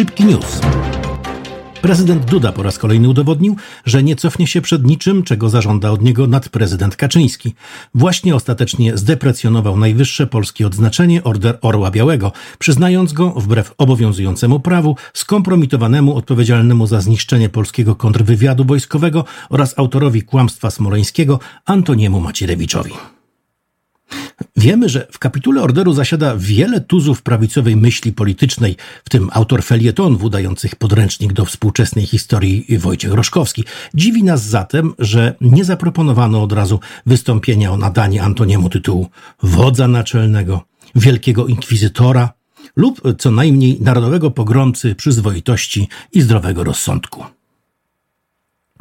Szybki news. Prezydent Duda po raz kolejny udowodnił, że nie cofnie się przed niczym, czego zażąda od niego nadprezydent Kaczyński. Właśnie ostatecznie zdeprecjonował najwyższe polskie odznaczenie Order Orła Białego, przyznając go, wbrew obowiązującemu prawu, skompromitowanemu odpowiedzialnemu za zniszczenie polskiego kontrwywiadu wojskowego oraz autorowi kłamstwa smoleńskiego Antoniemu Macierewiczowi. Wiemy, że w kapitule orderu zasiada wiele tuzów prawicowej myśli politycznej, w tym autor felietonów udających podręcznik do współczesnej historii Wojciech Roszkowski. Dziwi nas zatem, że nie zaproponowano od razu wystąpienia o nadanie Antoniemu tytułu wodza naczelnego, wielkiego inkwizytora lub co najmniej narodowego pogromcy przyzwoitości i zdrowego rozsądku.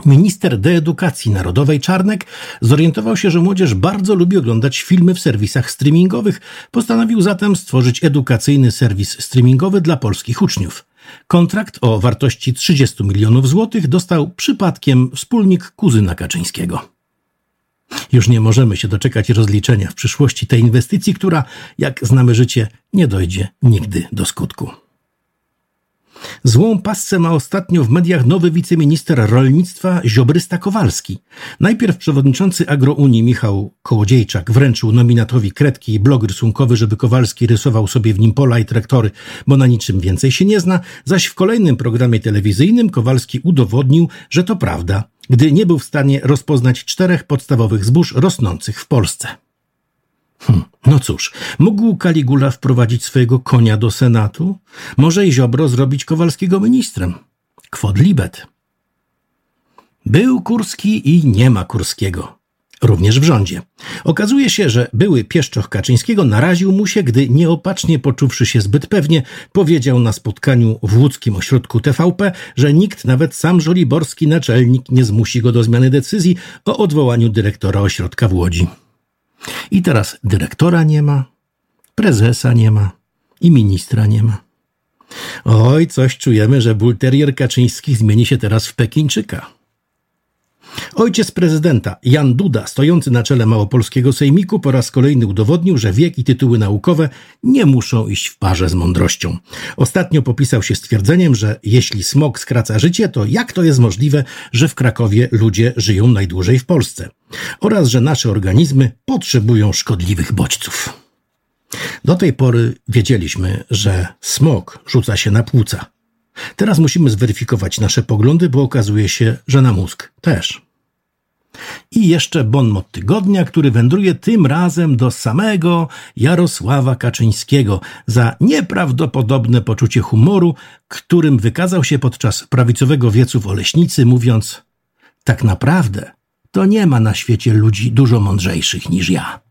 Minister Deedukacji Narodowej Czarnek zorientował się, że młodzież bardzo lubi oglądać filmy w serwisach streamingowych. Postanowił zatem stworzyć edukacyjny serwis streamingowy dla polskich uczniów. Kontrakt o wartości 30 milionów złotych dostał przypadkiem wspólnik kuzyna Kaczyńskiego. Już nie możemy się doczekać rozliczenia w przyszłości tej inwestycji, która, jak znamy życie, nie dojdzie nigdy do skutku. Złą pasce ma ostatnio w mediach nowy wiceminister rolnictwa Ziobrysta Kowalski. Najpierw przewodniczący Agrounii Michał Kołodziejczak wręczył nominatowi kredki i blog rysunkowy, żeby Kowalski rysował sobie w nim pola i traktory, bo na niczym więcej się nie zna, zaś w kolejnym programie telewizyjnym Kowalski udowodnił, że to prawda, gdy nie był w stanie rozpoznać czterech podstawowych zbóż rosnących w Polsce. Hm, no cóż, mógł Kaligula wprowadzić swojego konia do Senatu? Może i Ziobro zrobić Kowalskiego ministrem? Kwod libet. Był Kurski i nie ma Kurskiego. Również w rządzie. Okazuje się, że były pieszczoch Kaczyńskiego naraził mu się, gdy nieopatrznie poczuwszy się zbyt pewnie, powiedział na spotkaniu w łódzkim ośrodku TVP, że nikt, nawet sam żoliborski naczelnik, nie zmusi go do zmiany decyzji o odwołaniu dyrektora ośrodka w Łodzi. I teraz dyrektora nie ma, prezesa nie ma i ministra nie ma. Oj, coś czujemy, że bulterier Kaczyński zmieni się teraz w Pekińczyka. Ojciec prezydenta, Jan Duda, stojący na czele Małopolskiego Sejmiku, po raz kolejny udowodnił, że wiek i tytuły naukowe nie muszą iść w parze z mądrością. Ostatnio popisał się stwierdzeniem, że jeśli smog skraca życie, to jak to jest możliwe, że w Krakowie ludzie żyją najdłużej w Polsce? Oraz, że nasze organizmy potrzebują szkodliwych bodźców. Do tej pory wiedzieliśmy, że smog rzuca się na płuca. Teraz musimy zweryfikować nasze poglądy, bo okazuje się, że na mózg też. I jeszcze bonmot tygodnia, który wędruje tym razem do samego Jarosława Kaczyńskiego za nieprawdopodobne poczucie humoru, którym wykazał się podczas prawicowego wiecu w Oleśnicy, mówiąc: Tak naprawdę to nie ma na świecie ludzi dużo mądrzejszych niż ja.